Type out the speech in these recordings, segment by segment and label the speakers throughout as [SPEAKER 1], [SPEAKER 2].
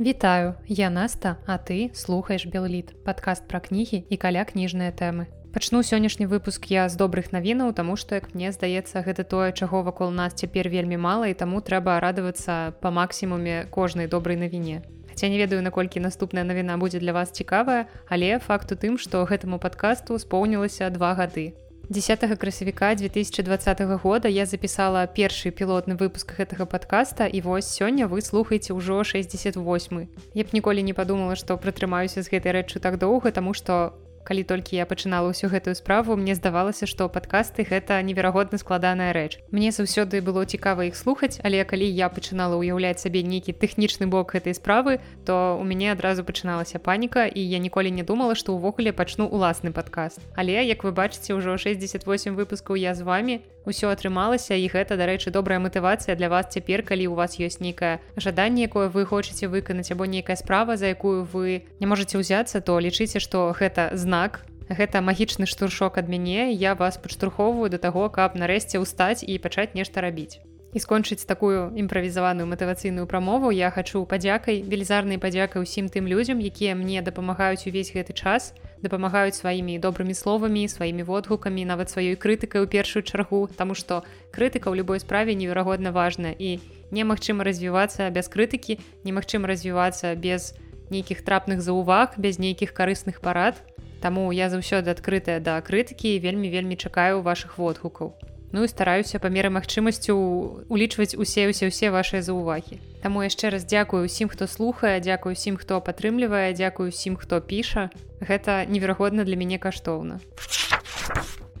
[SPEAKER 1] Вітаю, я Наста, а ты слухаеш Белліт, падкаст пра кнігі і каля кніжныя тэмы. Пачну сённяшні выпуск я з добрых навінаў, таму што як мне здаецца, гэта тое, чаго вакол нас цяпер вельмі мала і таму трэба радавацца па максімуме кожнай добрай навіне. Хаця не ведаю, наколькі наступная навіна будзе для вас цікавая, але факт у тым, што гэтаму падкасту споўнілася два гады. 10 красавіка 2020 года. Я запісала першы пілотны выпуск гэтага подкаста і вось сёння вы слухаеце ўжо 68 я б ніколі не падумала што прытрымаюся з гэтай рэччу так доўга таму што калі толькі я пачынала ўсю гэтую справу мне здавалася што падкасты гэта неверагодна складаная рэч. Мне заўсёды было цікава іх слухаць але калі я пачынала ўяўляць сабе нейкі тэхнічны бок гэтай справы то у мяне адразу пачыналася паніка і я ніколі не думала што ўвогуле пачну уласны падкаст. Але як вы бачыце ўжо 68 выпускаў я з вами ўсё атрымалася і гэта дарэчы добрая матывацыя для вас цяпер калі у вас ёсць нейкае жаданне якое вы хочаце выканаць або нейкая справа за якую вы не можете ўзяцца то лічыце што гэта знак гэта магічны штуршок ад мяне я вас падштурхоўваю да таго каб нарэшце ўстаць і пачаць нешта рабіць. І скончыць такую імправізаваную матывацыйную прамову я хачу падзякай велізарнай падзякай усім тым людзям якія мне дапамагаюць увесь гэты час дапамагаюць сваімі добрымі словамі сваімі водгукамі нават сваёй крытыкай у першую чаргу Таму што крытыка ў любой справе неверагодна важна і немагчыма развівацца без крытыкі немагчыма развівацца без нейкіх трапных заўваг без нейкіх карысных парад. Таму я заўсёды адкрытая да крытыкі вельмі вельмі чакаю ваших водгукаў Ну і стараюся па меры магчымасцю улічваць усе усе ўсе вашыя заўвагі. Таму яшчэ раз дзякую усім, хто слухае, дзякую усім, хто падтрымлівае, дзякую усім, хто піша. Гэта неверагодна для мяне каштоўна.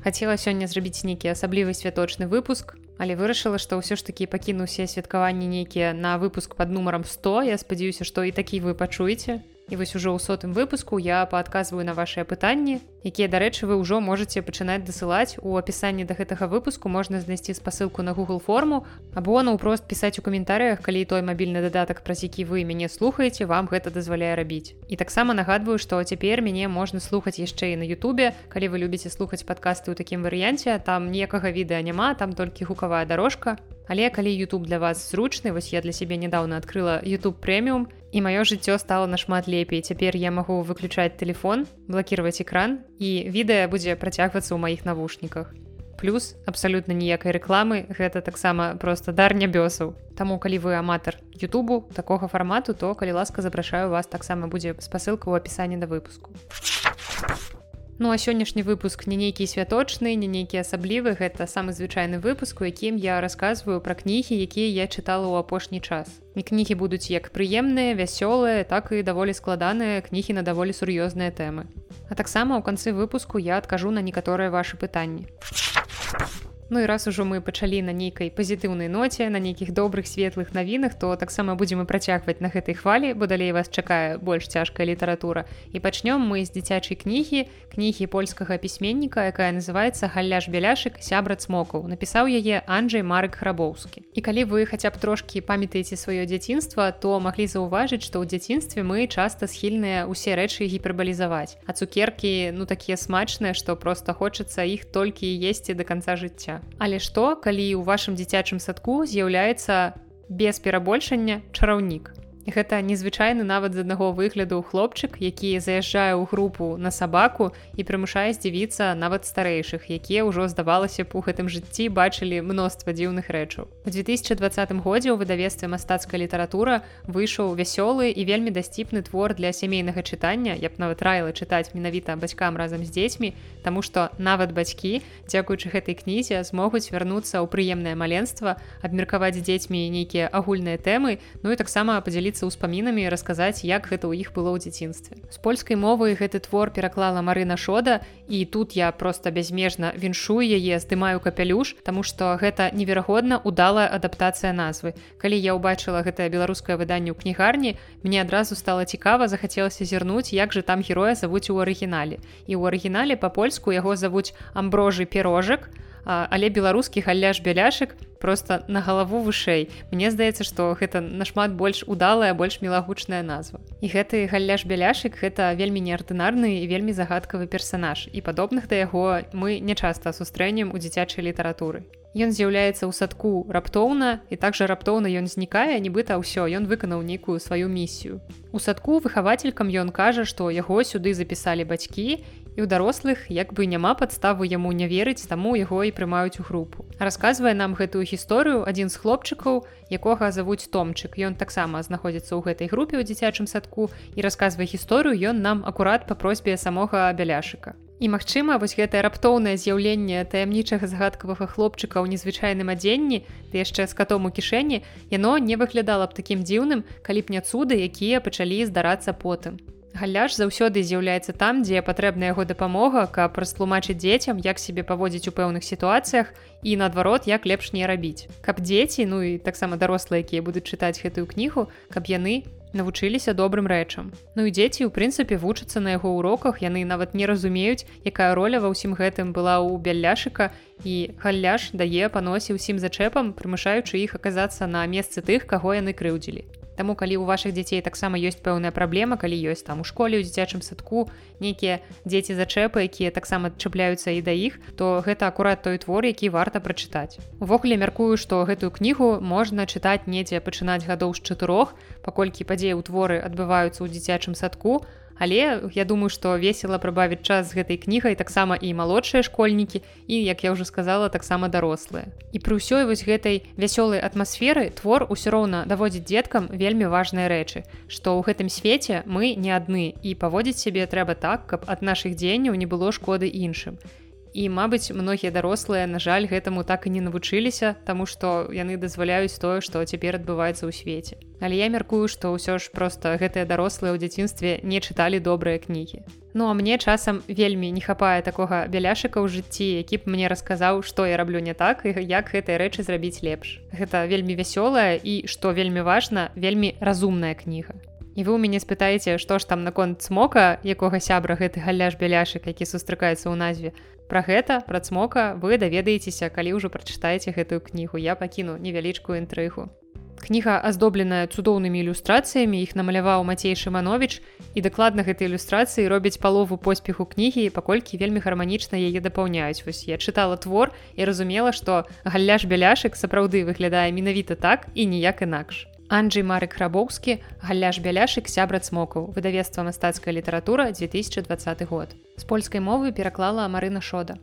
[SPEAKER 1] Хацела сёння зрабіць нейкі асаблівы святочны выпуск, але вырашыла, што ўсё ж такі пакіну усе святкаванні нейкія на выпуск под нумаром 100. Я спадзяюся, што і такі вы пачуеце. І вось ужо ў сотым выпуску я паадказваю на вашыя пытанні, якія, дарэчы, вы ўжо можете пачынаць дасылаць у апісанні да гэтага выпуску можна знайсці спасылку на Google форму або наўпрост пісаць у каментарыях, калі той мабільны дадатак, праз які вы мяне слухаеце, вам гэта дазваляе рабіць. І таксама нагадваю, што цяпер мяне можна слухаць яшчэ і на Ютубе, калі вы любіце слухаць падкасты ў такім варыянце, там ніякага відэа няма, там толькі гукавая дорожка. Але калі YouTube для вас зручны, вось я для сябе нядаўна адкрыла YouTube прэміум, і маё жыццё стало нашмат лепей цяпер я магу выключаць телефон блокировать экран і відэа будзе працягвацца ў маіх навушніках плюс абсалютна ніякай рэкламы гэта таксама просто дар нябёсаў Таму калі вы аматар Ютубу такога фармату то калі ласка запрашаю вас. Таксама будзе спасылка ў апісанні да выпуску Ну а сённяшні выпуск не нейкі святочны, не нейкі асаблівы, гэта самы звычайны выпуск, у якім я расказваю пра кнігі, якія я чытала ў апошні час. І кнігі будуць як прыемныя, вясёлыя, так і даволі складаныя кнігі на даволі сур'ёзныя тэмы. А таксама ў канцы выпуску я адкажу на некаторыя вашы пытанні. Ну і раз ужо мы пачалі на нейкай пазітыўнай ноце на нейкіх добрых светлых навінах то таксама будзем і працягваць на гэтай хвалі бо далей вас чакае больш цяжкая літаратура. І пачнём мы з дзіцячай кнігі кнігі польскага пісьменніка якая называется галляж бяляшык сябра цмокаў напісаў яе Анджай марык храбоўскі і калі вы хаця б трошкі памятаеце сваё дзяцінства то маглі заўважыць што ў дзяцінстве мы часта схільныя усе рэчы гіпербалізаваць. А цукеркі ну такія смачныя што просто хочацца іх толькі есці до конца жыцця Але што, калі ў вашым дзіцячым садку з'яўляецца без перабольшання чараўнік? Гэта незвычайны нават з аднаго выгляду хлопчык, які заязджае ў групу на сабаку і прымушае здзівіцца нават старэйшых, якія ўжо здавалася б у гэтым жыцці бачылі мноства дзіўных рэчаў. У 2020 годзе ў выдавестве мастацкая літаратура выйшаў вясёлы і вельмі дасціпны твор для сямейнага чытання. Я б нават раіла чытаць менавіта бацькам разам з дзецьмі, Таму што нават бацькі, дзякуючы гэтай кнізе змогуць вярнуцца ў прыемнае маленства, абмеркаваць дзецьмі нейкія агульныя тэмы, ну і таксама падзяліць падзяліцца ўспамінамі і расказаць як гэта ў іх было ў дзяцінстве. З польскай мовы гэты твор пераклала Марына шода і тут я просто бязмежна віншую яе здымаю капялюш Таму што гэта неверагодна удалая адаптацыя назвы. Калі я ўбачыла гэтае беларускае выданне ў кнігарні мне адразу стала цікава захацелася зірнуць як же там героя завуць у арыгінале. І ў арыгінале па-польску яго завуць амброжы пірожак а але беларускі галляж бяляшык просто на галаву вышэй. Мне здаецца што гэта нашмат больш удалая больш мілагучная назва. І гэты галляж бяляшык гэта вельмі неардынарны і вельмі загадкавы персанаж. І падобных да яго мы не часта сустрэнем у дзіцячай літаратуры Ён з'яўляецца ў садку раптоўна і также раптоўна ён знікае, нібыта ўсё, ён выканаў нейкую сваю місію. У садку выхавацелькам ён кажа, што яго сюды запісалі бацькі і ў дарослых як бы няма падставу яму не верыць, таму яго і прымаюць у групу. Расказвае нам гэтую гісторыю адзін з хлопчыкаў, якога завуць томчык. Ён таксама знаходзіцца ў гэтай групе ў дзіцячым садку і расказвае гісторыю ён нам акурат па просьбе самога бяляшыка. І магчыма, вось гэтае раптоўнае з'яўленне таямнічага загадкавага хлопчыка ў незвычайным адзенні, ды яшчэ з катом у кішэні, яно не выглядала б такім дзіўным, калі б не цуды, якія пачалі здарацца потым. Галляж заўсёды з'яўляецца там, дзе патрэбна яго дапамога, каб растлумачыць дзецям, як сябе паводзіць у пэўных сітуацыях і наадварот, як лепш не рабіць. Каб дзеці, ну і таксама дарослыя, якія будуць чытаць гэтую кнігу, каб яны навучыліся добрым рэчам. Ну і дзеці у прынцыпе вучацца на яго уроках яны нават не разумеюць, якая роля ва ўсім гэтым была ў бялляшыка і галляж дае паносе ўсім зачэпам, прымушаючы іх аказацца на месцы тых, каго яны крыўдзілі. Таму калі ў вашых дзяцей таксама ёсць пэўная праблема, калі ёсць там у школе ў дзіцячым садку нейкія дзеці зачэпы, якія таксама чапляюцца і да іх, то гэта акурат той твор, які варта прачытаць. Увогуле мяркую, што гэтую кнігу можна чытаць недзе пачынаць гадоў з чатырох, паколькі падзеі ў творы адбываюцца ў дзіцячым садку, Але я думаю, што весела прыбавіць час з гэтай кнігай таксама і малодшыя школьнікі і, як я ўжо сказала, таксама дарослыя. І пры ўсёй вось гэтай вясёлай атмасферы твор усё роўна даводзіць дзеткам вельмі важныя рэчы, што ў гэтым свеце мы не адны і паводзіць сябе трэба так, каб ад нашых дзеянняў не было шкоды іншым. І, мабыць, многія дарослыя, на жаль, гэтаму так і не навучыліся, таму што яны дазваляюць тое, што цяпер адбываецца ў свеце. Але я мяркую, што ўсё ж проста гэтыя дарослыя ў дзяцінстве не чыталі добрыя кнігі. Ну а мне часам вельмі не хапае такога бяляшыка ў жыцці, які б мне расказаў, што я раблю не так і як гэтыя рэчы зрабіць лепш. Гэта вельмі вясёлая і, што вельмі важна, вельмі разумная кніга. І вы ў мяне спытаеце, што ж там наконт цмока, якога сябра гэты галляж бяляшык, які сустракаецца ў назве. Пра гэта пра цмока вы даведаецеся, калі ўжо прачытаеце гэтую кнігу. Я пакіну невялічкую інтрыгу. Кніга аздобленая цудоўнымі ілюстрацыямі іх намаляваў Мацей Шманович і дакладна гэтай ілюстрацыі робяць палову поспеху кнігі, паколькі вельмі гарманічна яе дапаўняюць. Вось я чытала твор і разумела, што галляж бяляшык сапраўды выглядае менавіта так і ніяк інакш. Анджей Марык Рабоўскі, галляж бяляшык сябра цмокаў, выдавецтва мастацкая літаратура 2020 год. З польскай мовы пераклала Марына Шода.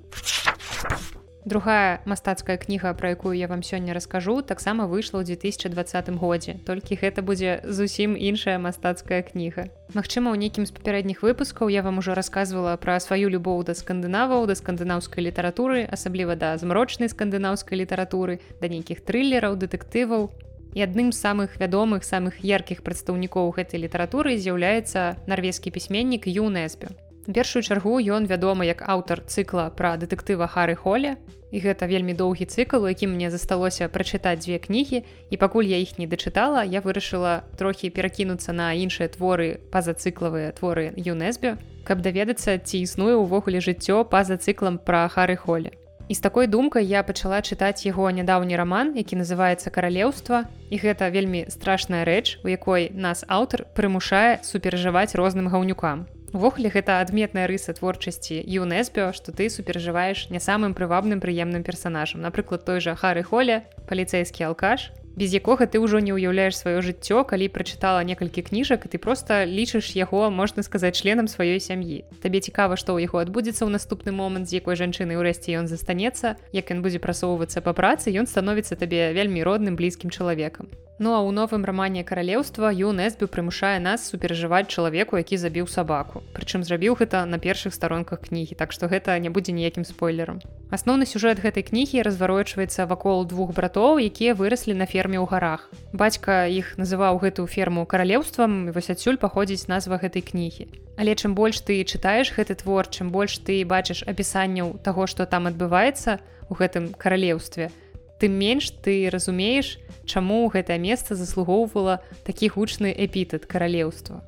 [SPEAKER 1] Другая мастацкая кніга, пра якую я вам сёння раскажу, таксама выйшла ў 2020 годзе. Толькі гэта будзе зусім іншая мастацкая кніга. Магчыма, у нейкім з папярэдніх выпускаў я вам ужо рассказывала пра сваю любоў да скандынаваў, да скандынаўскай літаратуры, асабліва да змрочнай скандынаўскай літаратуры, да нейкіх трылераў, дэтэктываў, І адным з самых вядомых самых яркіх прадстаўнікоў гэтай літаратуры з'яўляецца нарвежскі пісьменнік ЮНЕСБ. першую чаргу ён вядомы як аўтар цыкла пра дэтэктыва Хары Холле. І гэта вельмі доўгі цыкл, у якім мне засталося прачытаць дзве кнігі. І пакуль я іх не дачытала, я вырашыла трохі перакінуцца на іншыя творы пазацыклавыя творы ЮНЕСБ, каб даведацца, ці існуе ўвогуле жыццё па-за цыклам пра Хары Холле. І з такой думкай я пачала чытаць яго нядаўні раман, які называецца каралеўства. І гэта вельмі страшная рэч, у якой нас аўтар прымушае суперажываць розным гаўнюкам. Увогуле гэта адметная рыса творчасці ЮНЕСБ, што ты суперажываеш не самым прывабным прыемным персанажам. Напрыклад, той жа Хары Холля, паліцэйскі алкаш, без якога ты ўжо не ўяўляеш сваё жыццё калі прачытала некалькі кніжак ты просто лічыш яго можна сказаць членам сваёй сям'і табе цікава што ў яго адбудзецца ў наступны момант з якой жанчыны ўрэшце ён застанецца як ён будзе прасоўвацца па працы ён становіцца табе вельмі родным блізкім чалавекам Ну а ў новым рамане каралеўства ЮНЕСБ прымушае нас суперажываць чалавеку, які забіў сабаку. Прычым зрабіў гэта на першых старонках кнігі, так што гэта не будзе ніякім спойлерам. Асноўны сюжэт гэтай кнігі разварочваецца вакол двух братоў, якія выраслі на ферме ў гарах. Бацька іх называў гэтую ферму каралеўствам, вось адсюль паходзіць назва гэтай кнігі. Але чым больш ты чытаеш гэты твор, чым больш ты бачыш апісанняў таго, што там адбываецца у гэтым каралеўстве, тым менш ты разумееш, чаму гэтае месца заслугоўвала такі гучны эпітэт каралеўства.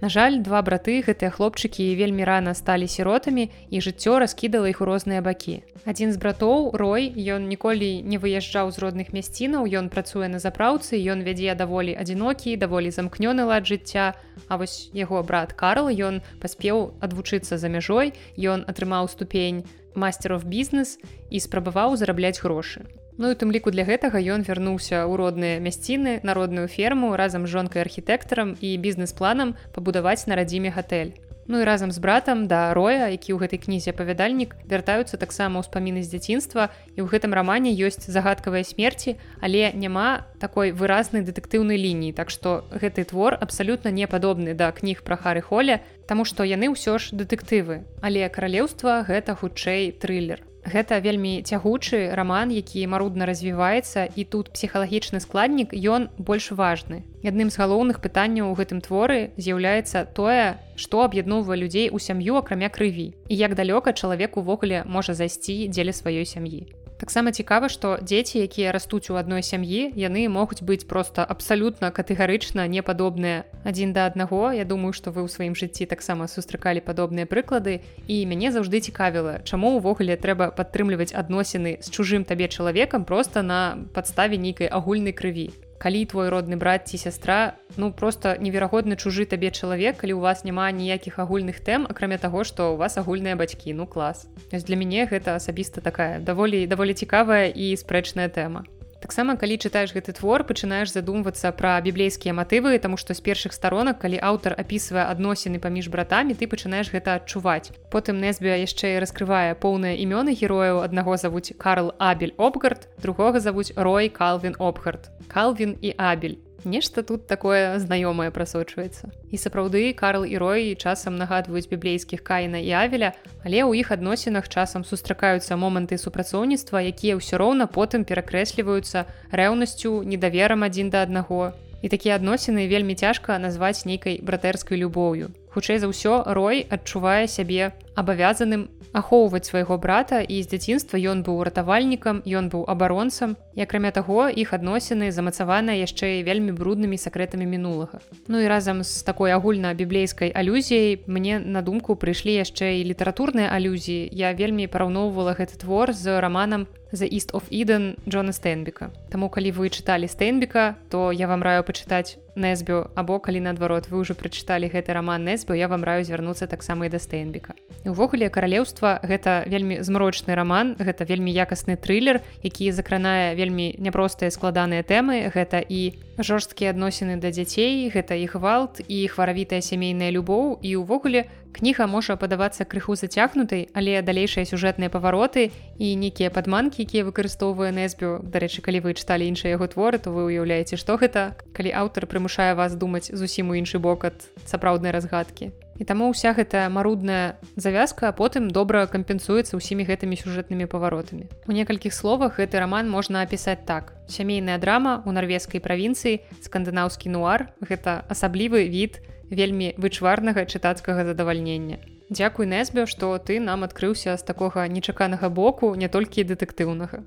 [SPEAKER 1] На жаль, два браты гэтыя хлопчыкі вельмі рана сталі сіротамі і жыццё раскідала іх у розныя бакі. Адзін з братоў рой ён ніколі не выязджаў з родных мясцінаў, ён працуе на запраўцы, ён вядзе даволі адзінокі, даволі замкнёны лад жыцця. А вось яго брат Карл ён паспеў адвучыцца за мяжой, ён атрымаў ступень мастеров бізнес і спрабаваў зарабляць грошы. Ну і тым ліку для гэтага ён вярнуўся ў родныя мясціны народную ферму разам з жонкай архітэктарам і бізнес-планам пабудаваць на радзіме гатэль. Ну і разам з братам да роя, які ў гэтай кнізе апавядальнік вяртаюцца таксама ўспаміны з дзяцінства і ў гэтым рамане ёсць загадкавыя смерці, але няма такой выразнай дэтэктыўнай лініі. Так што гэты твор абсалютна не падобны да кніг пра хары холля, таму што яны ўсё ж дэтэктывы. Але каралеўства гэта хутчэй трылер. Гэта вельмі цягучы раман, які марудна развіваецца і тут псіхалагічны складнік ён больш важны. Адным з галоўных пытанняў у гэтым творы з'яўляецца тое, што аб'ядноўвае людзей у сям'ю акрамя крыві і як далёка чалавек увогуле можа зайсці дзеля сваёй сям'і таксама цікава што дзеці якія растуць у адной сям'і яны могуць быць просто абсалютна катэгарычна не падобныя адзін да аднаго. Я думаю што вы ў сваім жыцці таксама сустракалі падобныя прыклады. І мяне заўжды цікавіла чаму ўвогуле трэба падтрымліваць адносіны з чужым табе чалавекам просто на падставе нейкай агульнай крыві калі твой родны брат ці сястра ну просто неверагодны чужы табе чалавек калі у вас няма ніякіх агульных тэм акрамя таго што у вас агульныя бацькі. Ну клас. Для мяне гэта асабіста такая даволі даволі цікавая і спрэчная тэма. Таксама калі чытаеш гэты твор пачынаеш задумвацца пра біблейскія матывы таму што з першых сторонак калі аўтар апісвае адносіны паміж братамі ты пачынаеш гэта адчуваць. Потым несбе яшчэ і раскрывае поўныя імёны герояў. Аднаго завуць карл абель обгард другога завуць рой калвин обгард калвин і абель Нешта тут такое знаёмае прасочваецца. І сапраўды Карл і Рой часам нагадваюць біблейскіх каіна і авеля, але ў іх адносінах часам сустракаюцца моманты супрацоўніцтва, якія ўсё роўна потым перакрэсліваюцца рэўнасцю, недаверам адзін да аднаго. І такія адносіны вельмі цяжка назваць нейкай братэрскай любоўю. Хутчэй за ўсё Рой адчувае сябе абавязаным ахоўваць свайго брата і з дзяцінства ён быў ратавальнікам ён быў абаронцам і акрамя таго іх адносіны замацаваныя яшчэ вельмі бруднымі сакрэтамі мінулага Ну і разам з такой агульна біблейскай алюзіяй мне на думку прыйшлі яшчэ і літаратурныя алюзіі я вельмі параўноўвала гэты твор з раманам за East of Eden Джона Стэнбіка. Таму калі вы чыталі Стэнбіка, то я вам раю пачытаць Несбю або калі наадварот вы ўжо прачыталі гэты раман Несбю, я вам раю звярнуцца таксама і да Стэнбіка. Увогуле каралеўства гэта вельмі змрочны раман, гэта вельмі якасны трылер, які закранае вельмі няпростыя складаныя тэмы, гэта і жорсткія адносіны да дзяцей, гэта і гвалт і хваравітая сямейная любоў і ўвогуле кніга можа падавацца крыху зацягнутай, але далейшыя сюжэтныя павароты і нейкія падманкі, якія выкарыстоўвае Несбю. Дарэчы, калі вы чыталі іншыя яго творы, то вы ўяўляеце, што гэта, калі аўтар прымушае вас думаць зусім у іншы бок ад сапраўднай разгадкі. І таму ўся гэтая марудная завязка потым добра кампенсуецца ўсімі гэтымі сюжэтнымі паваротамі. У некалькіх словах гэты раман можна апісаць так. Сямейная драма ў нарвежскай правінцыі, скандынаўскі нуар, гэта асаблівы від, вельмі вычварнага чытацкага задавальнення. Дзякуй Несбе, што ты нам адкрыўся з такога нечаканага боку не толькі дэтэктыўнага.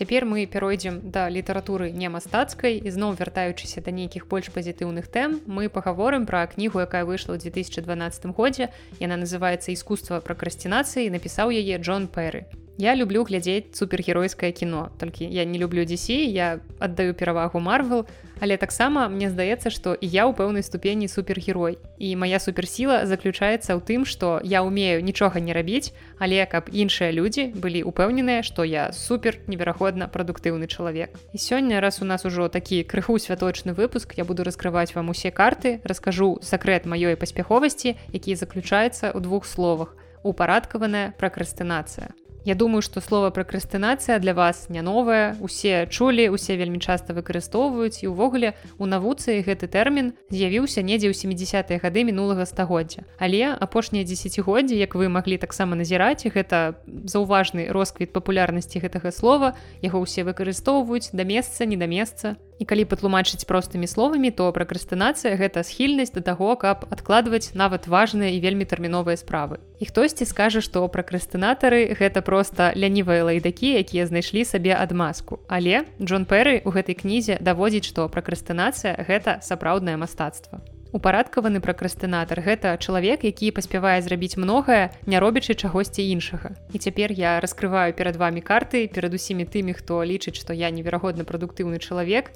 [SPEAKER 1] Цяпер мы перайдзем да літаратуры не мастацкай і зноў вяртаючыся да нейкіх больш пазітыўных тэм мы пагаворым пра кнігу якая выйшла ў 2012 годзе яна называется искусства пракрасцінацыі напісаў яе Джон Пэры Я люблю глядзець супергеройскае кіно толькі я не люблю дзесі я аддаю перавагу марвел але таксама мне здаецца што і я ў пэўнай ступені супергерой. І моя суперсіла заключаецца ў тым што я умею нічога не рабіць але каб іншыя людзі былі упэўненыя што я супер неверагодна прадуктыўны чалавек. І сёння раз у нас ужо такі крыху святочны выпуск я буду раскрываць вам усе карты раскажу сакрэт маёй паспяховасці які заключаецца ў двух словах. Упарадкаваная пракрастынацыя Я думаю, што слова пракрастынацыя для вас не новая. Усе чулі, усе вельмі часта выкарыстоўваюць і ўвогуле у навуцы гэты тэрмін з'явіўся недзе ў 70-е гады мінулага стагоддзя. Але апошнія дзесяцігоддзі, як вы маглі таксама назіраць, гэта заўважны росквіт папулярнасці гэтага слова, яго ўсе выкарыстоўваюць да месца, не да месца. І калі патлумачыць простымі словамі, то пракрастынацыя гэта схільнасць да таго, каб адкладваць нават важныя і вельмі тэрміновыя справы. І хтосьці скажа, што пракрастынатары гэта проста лянівыя лайдакі, якія знайшлі сабе адмазку. Але Джон Пэры ў гэтай кнізе даводзіць, што пракрастынацыя гэта сапраўднае мастацтва. Упарадкаваны пракрастынатар гэта чалавек, які паспявае зрабіць многае, не робячы чагосьці іншага. І цяпер я раскрываю перад вами карты перад усімі тымі, хто лічыць, што я неверагодна прадуктыўны чалавек,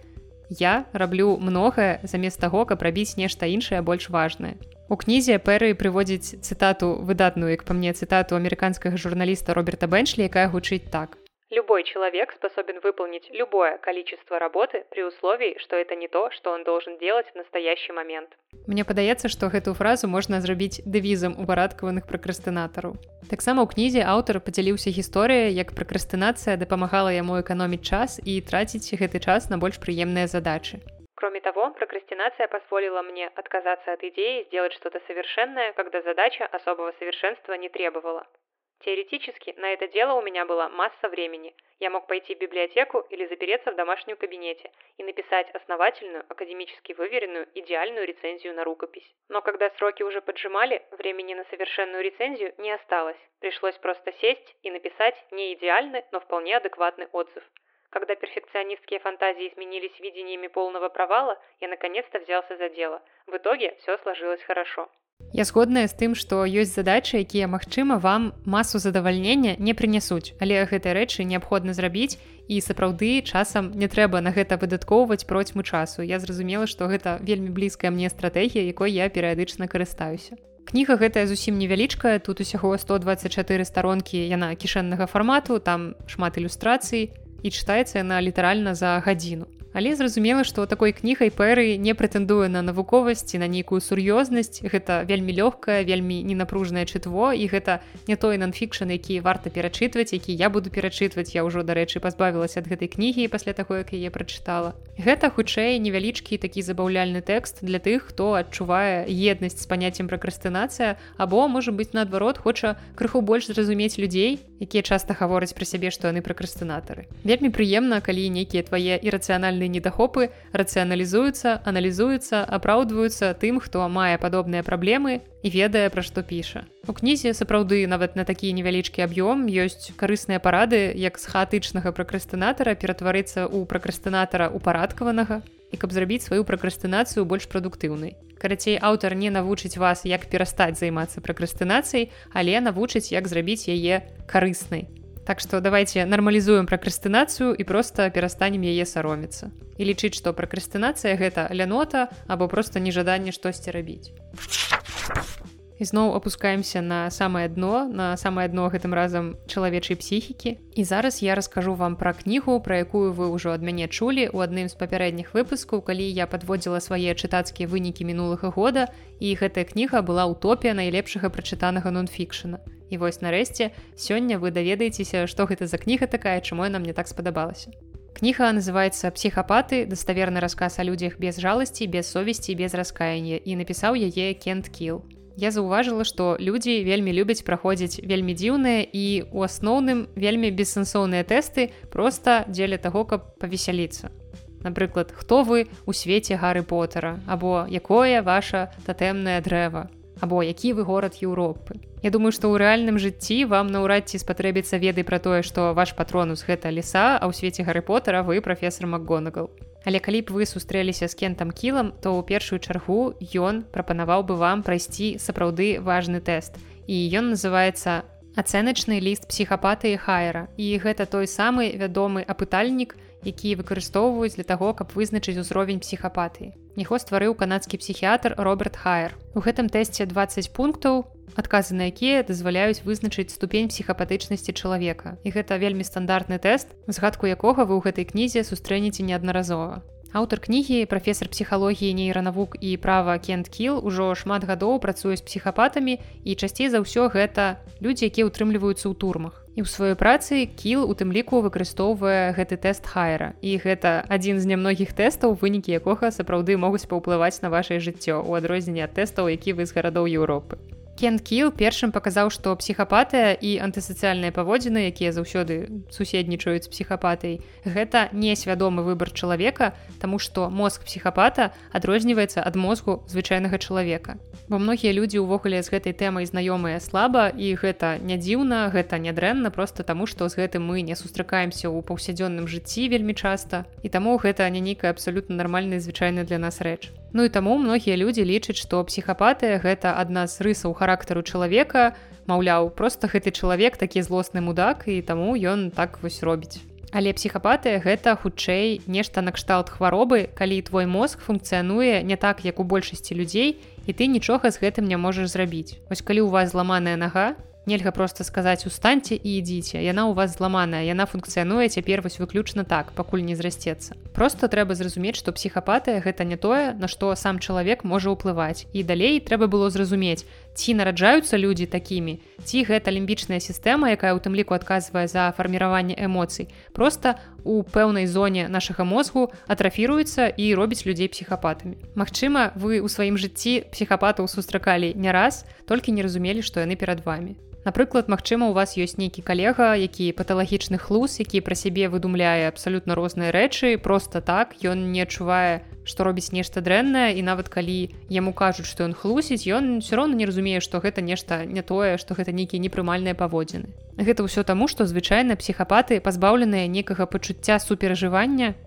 [SPEAKER 1] Я раблю многае замест таго, каб рабіць нешта іншае больш важнае. У кнізе Пэры прыводзіць цытату выдатную, як па мне цытату амерыканскага журналіста Роберта Бэнчлі, якая гучыць так. Любой человек способен выполнить любое количество работы при условии, что это не то, что он должен делать в настоящий момент. Мне падаецца, што гэтую фразу можна зрабіць дэвізам у барадкаваных пракрастынатараў. Таксама ў кнізе аўтар падзяліўся гісторыя, як пракрастынацыя дапамагала яму эканоміць час і траціць гэты час на больш прыемныя задачы. Кроме того, прокрастинация позволила мне отказаться от идеи сделать что-то совершенное, когда задача особого совершенства не требовала. Теоретически, на это дело у меня была масса времени. Я мог пойти в библиотеку или запереться в домашнем кабинете и написать основательную, академически выверенную, идеальную рецензию на рукопись. Но когда сроки уже поджимали, времени на совершенную рецензию не осталось. Пришлось просто сесть и написать не идеальный, но вполне адекватный отзыв. Когда перфекционистские фантазии сменились видениями полного провала, я наконец-то взялся за дело. В итоге все сложилось хорошо. Я згодная з тым, што ёсць задачы, якія, магчыма, вам масу задавальнення не прынясуць, але гэтай рэчы неабходна зрабіць і сапраўды часам не трэба на гэта выдаткоўваць процьму часу. Я зразумела, што гэта вельмі блізкая мне стратэгія, якой я перыядычна карыстаюся. Кніга гэтая зусім невялічкая, тут усяго 124 старонкі яна кішэннага фармату, там шмат ілюстрацый і чытаецца яна літаральна за гадзіну але зразумела што такой кнігай пэры не прэтэндуе на навуковасці на нейкую сур'ёзнасць. Гэта вельмі лёгкае вельмі ненапружнае чытво і гэта не той нанфікшн які варта перачытваць які я буду перачытваць. Я ўжо дарэчы пазбавілася ад гэтай кнігі пасля таго як яе прачытала гэта хутчэй невялічкі такі забаўляльны тэкст для тых хто адчувае еднасць з паняццем пракрастынацыя або можа быць наадварот хоча крыху больш зразумець людзей якія часта гавораць пра сябе што яны пракрастынатары. Вельмі прыемна калі нейкія твае ірацыянальныя недахопы рацыяналізуюцца, аналізуюцца, апраўдваюцца тым, хто мае падобныя праблемы і ведае, пра што піша. У кнізе сапраўды нават на такі невялічкі аб'ём ёсць карысныя парады, як з хаатычнага пракрастынатара ператварыцца ў пракрастынатара упарадкаванага і каб зрабіць сваю пракрастынацыю больш прадуктыўнай. Карацей, аўтар не навучыць вас, як перастаць займацца пракрастынацыяй, але навучыць, як зрабіць яе карыснай. Так што давайте нармалізуем пракрастынацыю і проста перастанем яе саромецца. І лічыць, што пракрастынацыя гэта лянота або проста нежаданне штосьці рабіць. Ізноў опускаемся на самае дно на самае дно гэтым разам чалавечай псіхікі. І зараз я раскажу вам пра кнігу, пра якую вы ўжо ад мяне чулі у адным з папярэдніх выпускаў, калі я падводзіла свае чытацкія вынікі мінулага года і гэтая кніга была ўтопія найлепшага прачытанага нон-фікшана. І вось нарэшце сёння вы даведаецеся, што гэта за кніга такая, чаму яна мне так спадабалася. Кніга называется псіхапаты даставерны расказ о людзях без жаласці, без совесці, без раскаяния і напісаў яе кент кіл. Я заўважыла, што людзі вельмі любяць праходзіць вельмі дзіўныя і у асноўным вельмі бессэнсоўныя тэсты проста дзеля таго, каб павесяліцца. Напрыклад, хто вы у свеце гары потара або якое ваша татэмнае дрэва або які вы горад Еўропы. Я думаю, што ў рэальным жыцці вам наўрад ці спатрэбіцца веды пра тое, што ваш патронус гэта леса, а ў свеце гары потара вы прафесор Макгонагал. Але калі б вы сустрэліся з кентам кілам, то ў першую чаргу ён прапанаваў бы вам прайсці сапраўды важны тэст. І ён называецца ацэначны ліст псіхапаты і хайера. І гэта той самы вядомы апытальнік, які выкарыстоўваюць для таго, каб вызначыць узровень псіхапатыі. Яго стварыў канадскі псіхіятр Роберт Хайер. У гэтым тэсце 20 пунктаў, адказы на якія дазваляюць вызначыць ступень псіхапатычнасці чалавека. І гэта вельмі стандартны тэст, згадку якога вы ў гэтай кнізе сустрэнеце неаднаразова. Аўтар кнігі, прафесор псіхалогіі нейранавук і права Кент Кіл ужо шмат гадоў працуе з псіхапатамі і часцей за ўсё гэта людзі, якія ўтрымліваюцца ў турмах. І ў сваёй працы кіл у тым ліку выкарыстоўвае гэты тэст хайера. І гэта адзін з нямногіх тэстаў, вынікі якога сапраўды могуць паўплываць на вашае жыццё у адрозненне ад тэстаў, які вы з гарадоў Еўропы. Кен Кіл першым паказаў, што псіхапатыя і антысацыяльныя паводзіны, якія заўсёды суседнічаюць з псіхапатый, гэта несвядомы выбар чалавека, таму што мозг псіхапата адрозніваецца ад мозгу звычайнага чалавека. Бо многія людзі ўвогуле з гэтай тэмай знаёмыя слаба і гэта не дзіўна, гэта нядрэнна просто таму, што з гэтым мы не сустракаемся ў паўсядзённым жыцці вельмі часта. І таму гэта не нейкая абсалютна нармальная звычайная для нас рэч. Ну і таму многія людзі лічаць, што псіхапатыя гэта адна з рысаў характару чалавека, маўляў, просто гэты чалавек такі злосны мудак і таму ён так вось робіць. Але псіхапатыя гэта хутчэй нешта накшталт хваробы, калі твой мозг функцыянуе не так, як у большасці людзей і ты нічога з гэтым не можаш зрабіць. Вось калі ў вас зламаная нага, нельга просто сказаць устаньце і ідзіце яна у вас зламаная яна функцыянуе цяпер вось выключна так пакуль не зрасцецца просто трэба зразумець што псіхапатыя гэта не тое на што сам чалавек можа ўплываць і далей трэба было зразумець ці нараджаюцца людзі такімі ці гэта лімбічная сістэма якая у тым ліку адказвае за фарміраванне эмоцый. Просто у пэўнай зоне нашага мозгу атрафіруецца і робіць людзей псіхапатамі. Магчыма вы ў сваім жыцці псіхапатаў сустракалі не раз толькі не разумелі што яны перад вами Напрыклад, магчыма, у вас ёсць нейкі калега, які паталагічны хлус, які пра сябе выдумляе абсалютна розныя рэчы, просто так ён не адчувае, што робіць нешта дрэннае і нават калі яму кажуць, што ён хлусіць, ён все роўна не разумее, што гэта нешта не тое, што гэта нейкія непрымальныя паводзіны. Гэта ўсё таму, што звычайна псіхапаты пазбаўленыя некага пачуцця суперажывання,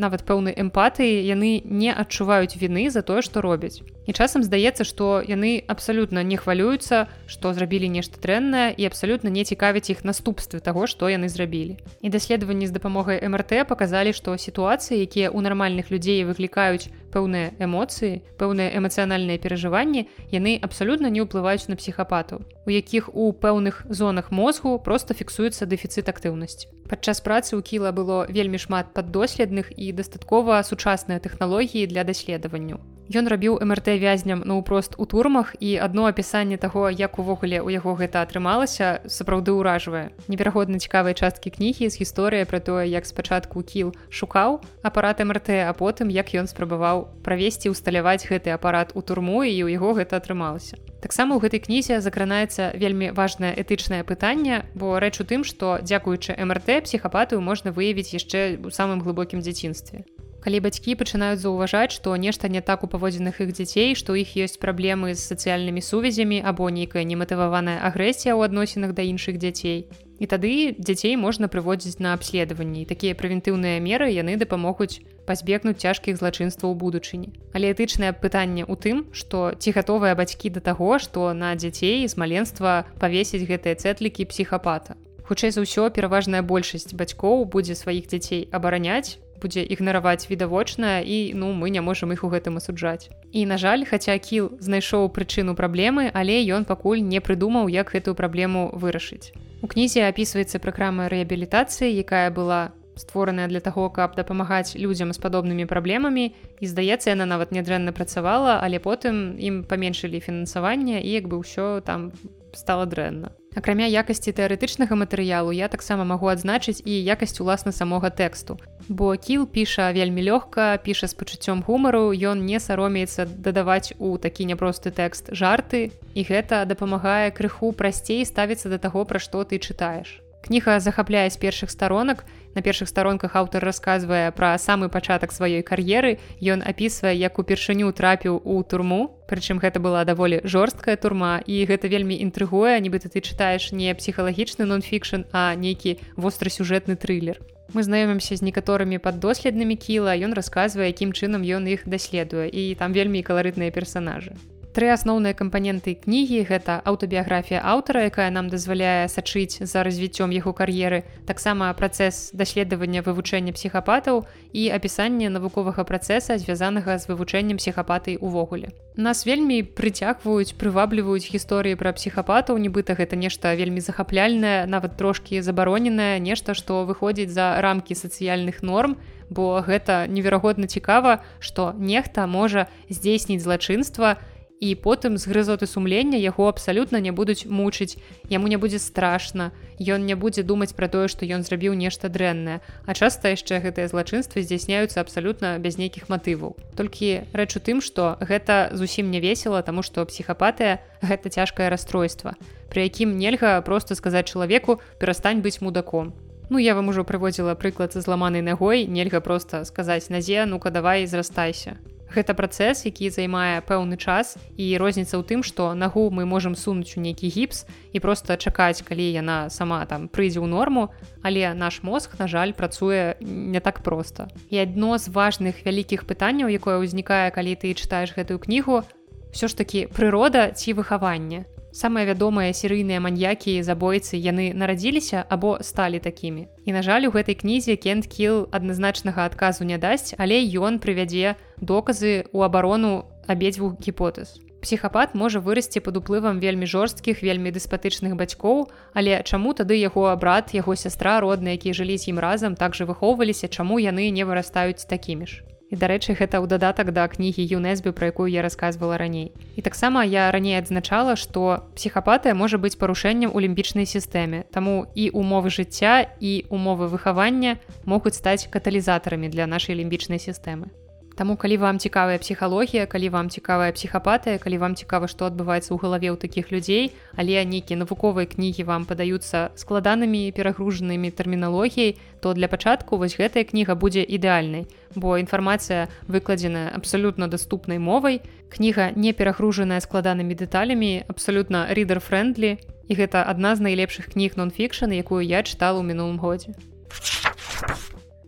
[SPEAKER 1] нават пэўнай эмпатыі яны не адчуваюць віны за тое, што робяць. І часам здаецца, што яны абсалютна не хвалююцца, што зрабілі нешта дрэннае і абсалютна не цікавяць іх наступствы таго, што яны зрабілі. І даследаванні з дапамогай МРТ паказалі, што сітуацыі, якія ў нармальных людзей выклікаюць пэўныя эмоцыі, пэўныя эмацыянальныя перажыванні, яны абсалютна не ўплываюць на псіхапатаў, у якіх у пэўных зонах мозгу проста фіксуецца дэфіцыт актыўнасці. Падчас працы ў кіла было вельмі шмат паддоследных і дастаткова сучасныя тэхналогіі для даследаванню. Ён рабіў МРТ вязням наўпрост у турмах і адно апісанне таго, як увогуле ў яго гэта атрымалася, сапраўды ўражвае. Неверагодна цікавыя часткі кнігі з гісторыя пра тое, як спачатку кіл шукаў апарат МРТ, а потым як ён спрабаваў правесці усталяваць гэты апарат у турму і ў яго гэта атрымалася. Таксама ў гэтай кнізе закранаецца вельмі важнае этычнае пытанне, бо рэч у тым, што дзякуючы МРТ псіхапатыю можна выявіць яшчэ ў самым глыбокім дзяцінстве калі бацькі пачынаюць заўважаць што нешта не так у паводзіных іх дзяцей што іх ёсць праблемы з сацыяльнымі сувязямі або нейкая нематываваная агрэсія ў адносінах да іншых дзяцей. І тады дзяцей можна прыводзіць на абследаванні. Такія прэвентыўныя меры яны дапамогуць пазбегнуць цяжкіх злачынстваў у будучыні. Але этычнае пытанне ў тым што ці гатовыя бацькі да таго што на дзяцей з маленства павесіць гэтыя цэтлікі псіхапата. Хутчэй за ўсё пераважная большасць бацькоў будзе сваіх дзяцей абараняць будзе ігнараваць відавочна і ну мы не можемм іх у гэтым асуджаць. І на жаль хаця кіл знайшоў прычыну праблемы але ён пакуль не прыдумаў як гэтую праблему вырашыць. У кнізе апісваецца праграма рэабілітацыі якая была створаная для таго каб дапамагаць людзям з падобнымі праблемамі і здаецца яна нават нядрэнна працавала але потым ім паменшылі фінансаванне і як бы ўсё там стала дрэнна акрамя якасці тэарэтычнага матэрыялу я таксама магу адзначыць і якасць уласна самога тэксту. Бо кіл піша вельмі лёгка піша з пачуццём гумару ён не саромеецца дадаваць у такі няпросты тэкст жарты і гэта дапамагае крыху прасцей ставіцца да таго пра што ты чытаеш. Кніга захапляе з першых старонак на першых старонках аўтар расказвае пра самы пачатак сваёй кар'еры. Ён апісвае як упершыню трапіў у турму прычым гэта была даволі жорсткая турма і гэта вельмі інтрыгуе нібыта ты чытаеш не псіхалагічны нон-фікшн а нейкі вострасюжэтны трылер. Мы знаёмімся з некаторымі паддоследнымі кіла ён расказвае якім чынам ён іх даследуе і там вельмі каларытныя персонажы Тры асноўныя кампаненты кнігі гэта аўтабіяграфія аўтара, якая нам дазваляе сачыць за развіццём яго кар'еры, таксама працэс даследавання вывучэння псіхапатаў і апісанне навуковага працэса, звязанага з вывучэннем псіхапатый увогуле. Нас вельмі прыцягваюць, прывабліваюць гісторыі пра псіхапатаў, нібыта гэта нешта вельмі захапляльнае, нават трошкі забароненае, нешта, што выходзіць за рамкі сацыяльных норм, бо гэта неверагодна цікава, што нехта можа здзейсніць злачынства, і потым з грызоты сумлення яго абсалютна не будуць мучыць. Яму не будзе страшна ён не будзе думаць пра тое што ён зрабіў нешта дрэннае. А часта яшчэ гэтыя злачынствы здзяйсняюцца абсалютна без нейкіх матываў. Толькі рэч у тым што гэта зусім не весела таму што псіхапатыя гэта цяжкае расстройства пры якім нельга просто сказаць чалавеку перастань быць мудаком Ну, я вам ужо прыводзіла прыклад з зламанай нагой нельга просто сказаць назе ну-ка давай зрастайся Гэта працэс, які займае пэўны час і розніца ў тым, што нагу мы можам сунуць у нейкі гіпс і проста чакаць, калі яна сама там прыйдзе ў норму, але наш мозг, на жаль, працуе не так проста. І адно з важных вялікіх пытанняў, якое ўзнікае, калі ты чытаеш гэтую кнігу, ўсё ж такі прырода ці выхаванне самыя вядомыя серыйныя маньякі забойцы яны нарадзіліся або сталі такімі і на жаль у гэтай кнізе кент кіл адназначнага адказу не дасць але ён прывядзе доказы у абарону абедзвюх гіпотэз Псіхапат можа вырасці пад уплывам вельмі жорсткіх, вельмі дэспатычных бацькоў, але чаму тады яго брат, яго сястра родныя, якія жылі з ім разам, так жа выхоўваліся, чаму яны не вырастаюць такімі ж. І дарэчы, гэта ў дадатак да кнігі ЮНЕСБі, пра якую я рассказывала раней. І таксама я раней адзначала, што псіхапатыя можа быць парушэннем у лімбічнай сістэме. Таму і умовы жыцця і умовы выхавання могуць стаць каталізатарамі для нашай лімбічнай сістэмы. Таму калі вам цікавая псіхалогія, калі вам цікавая псіхапатыя, калі вам цікава, што адбываецца ў галаве ў такіх людзей, але нейкія навуковыя кнігі вам падаюцца складанымі перагружанымі тэрміналогіяй, то для пачатку вось гэтая кніга будзе ідэальнай. Бо інфармацыя выкладзеная абсалютна даступнай мовай. Кніга не перагружаная складанымі дэталямі, абсалютна рыдар-фрэндлі. І гэта адна з найлепшых кніг нон-фікшн, якую я чытала ў мінулым годзе.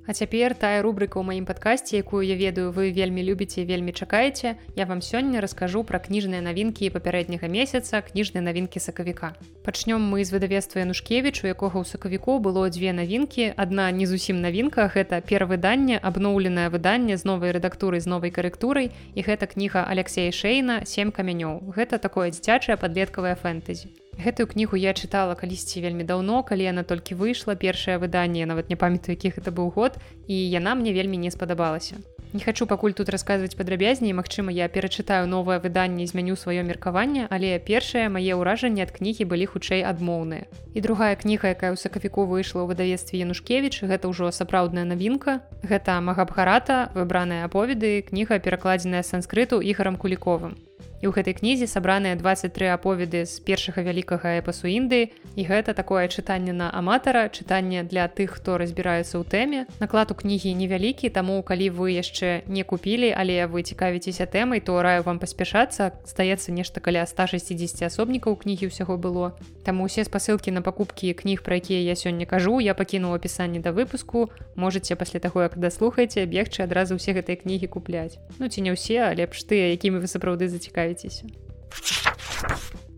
[SPEAKER 1] А цяпер тая рубрыка ў маім падкасці, якую я ведаю, вы вельмі любіце вельмі чакаеце. Я вам сёння раскажу пра кніжныя навінкі папярэдняга месяца, кніжныя навінкі сакавіка. Пачнём мы з выдавецтва Янушкевіч, у якога ў сакавіку было дзве навінкі. Адна не зусім навінка, гэта перавыданне, абноўленае выданне з новай рэдактурай з новай карэктурай і гэта кніга Алексея Шейна сем камянёў. Гэта такое дзіцячае падлеткавае фэнтэзі. Гэтую кнігу я чытала калісьці вельмі даўно, калі яна толькі выйшла першае выданне, нават не памятаю, якіх это быў год і яна мне вельмі не спадабалася. Не хачу пакуль тут расказваць падрабязней, Мачыма, я перачытаю новае выданне змяню сваё меркаванне, але першае мае ўражанні ад кнігі былі хутчэй адмоўныя. І другая кніга, якая ў сакавіку выйшла ў выдавецтве Янушкевіч, гэта ўжо сапраўдная навінка. Гэта магабхарата, выбраныя аповеды, кніга перакладзеная санскрыту ігарам куліковым. І ў гэтай кнізе сабраныя 23 аповеды з першага вялікага эпасу Індыі. І гэта такое чытанне на аматара, чытанне для тых, хто разбіраецца ў тэме. Наклад у кнігі невялікі, таму калі вы яшчэ не купілі, але вы цікавіцеся тэмай, то раю вам паспяшацца. Здаецца нешта каля 160 асобнікаў кнігі ўсяго было. Таму усе спасылкі на пакупкі кніг, пра якія я сёння кажу, я пакіну апісанне да выпуску. Можаце пасля таго, як даслухаеце, бегчы адразу ўсе гэтай кнігі купляць. Ну ці не ўсе, а лепш тыя, якімі вы сапраўды зацікаві цікавіцеся.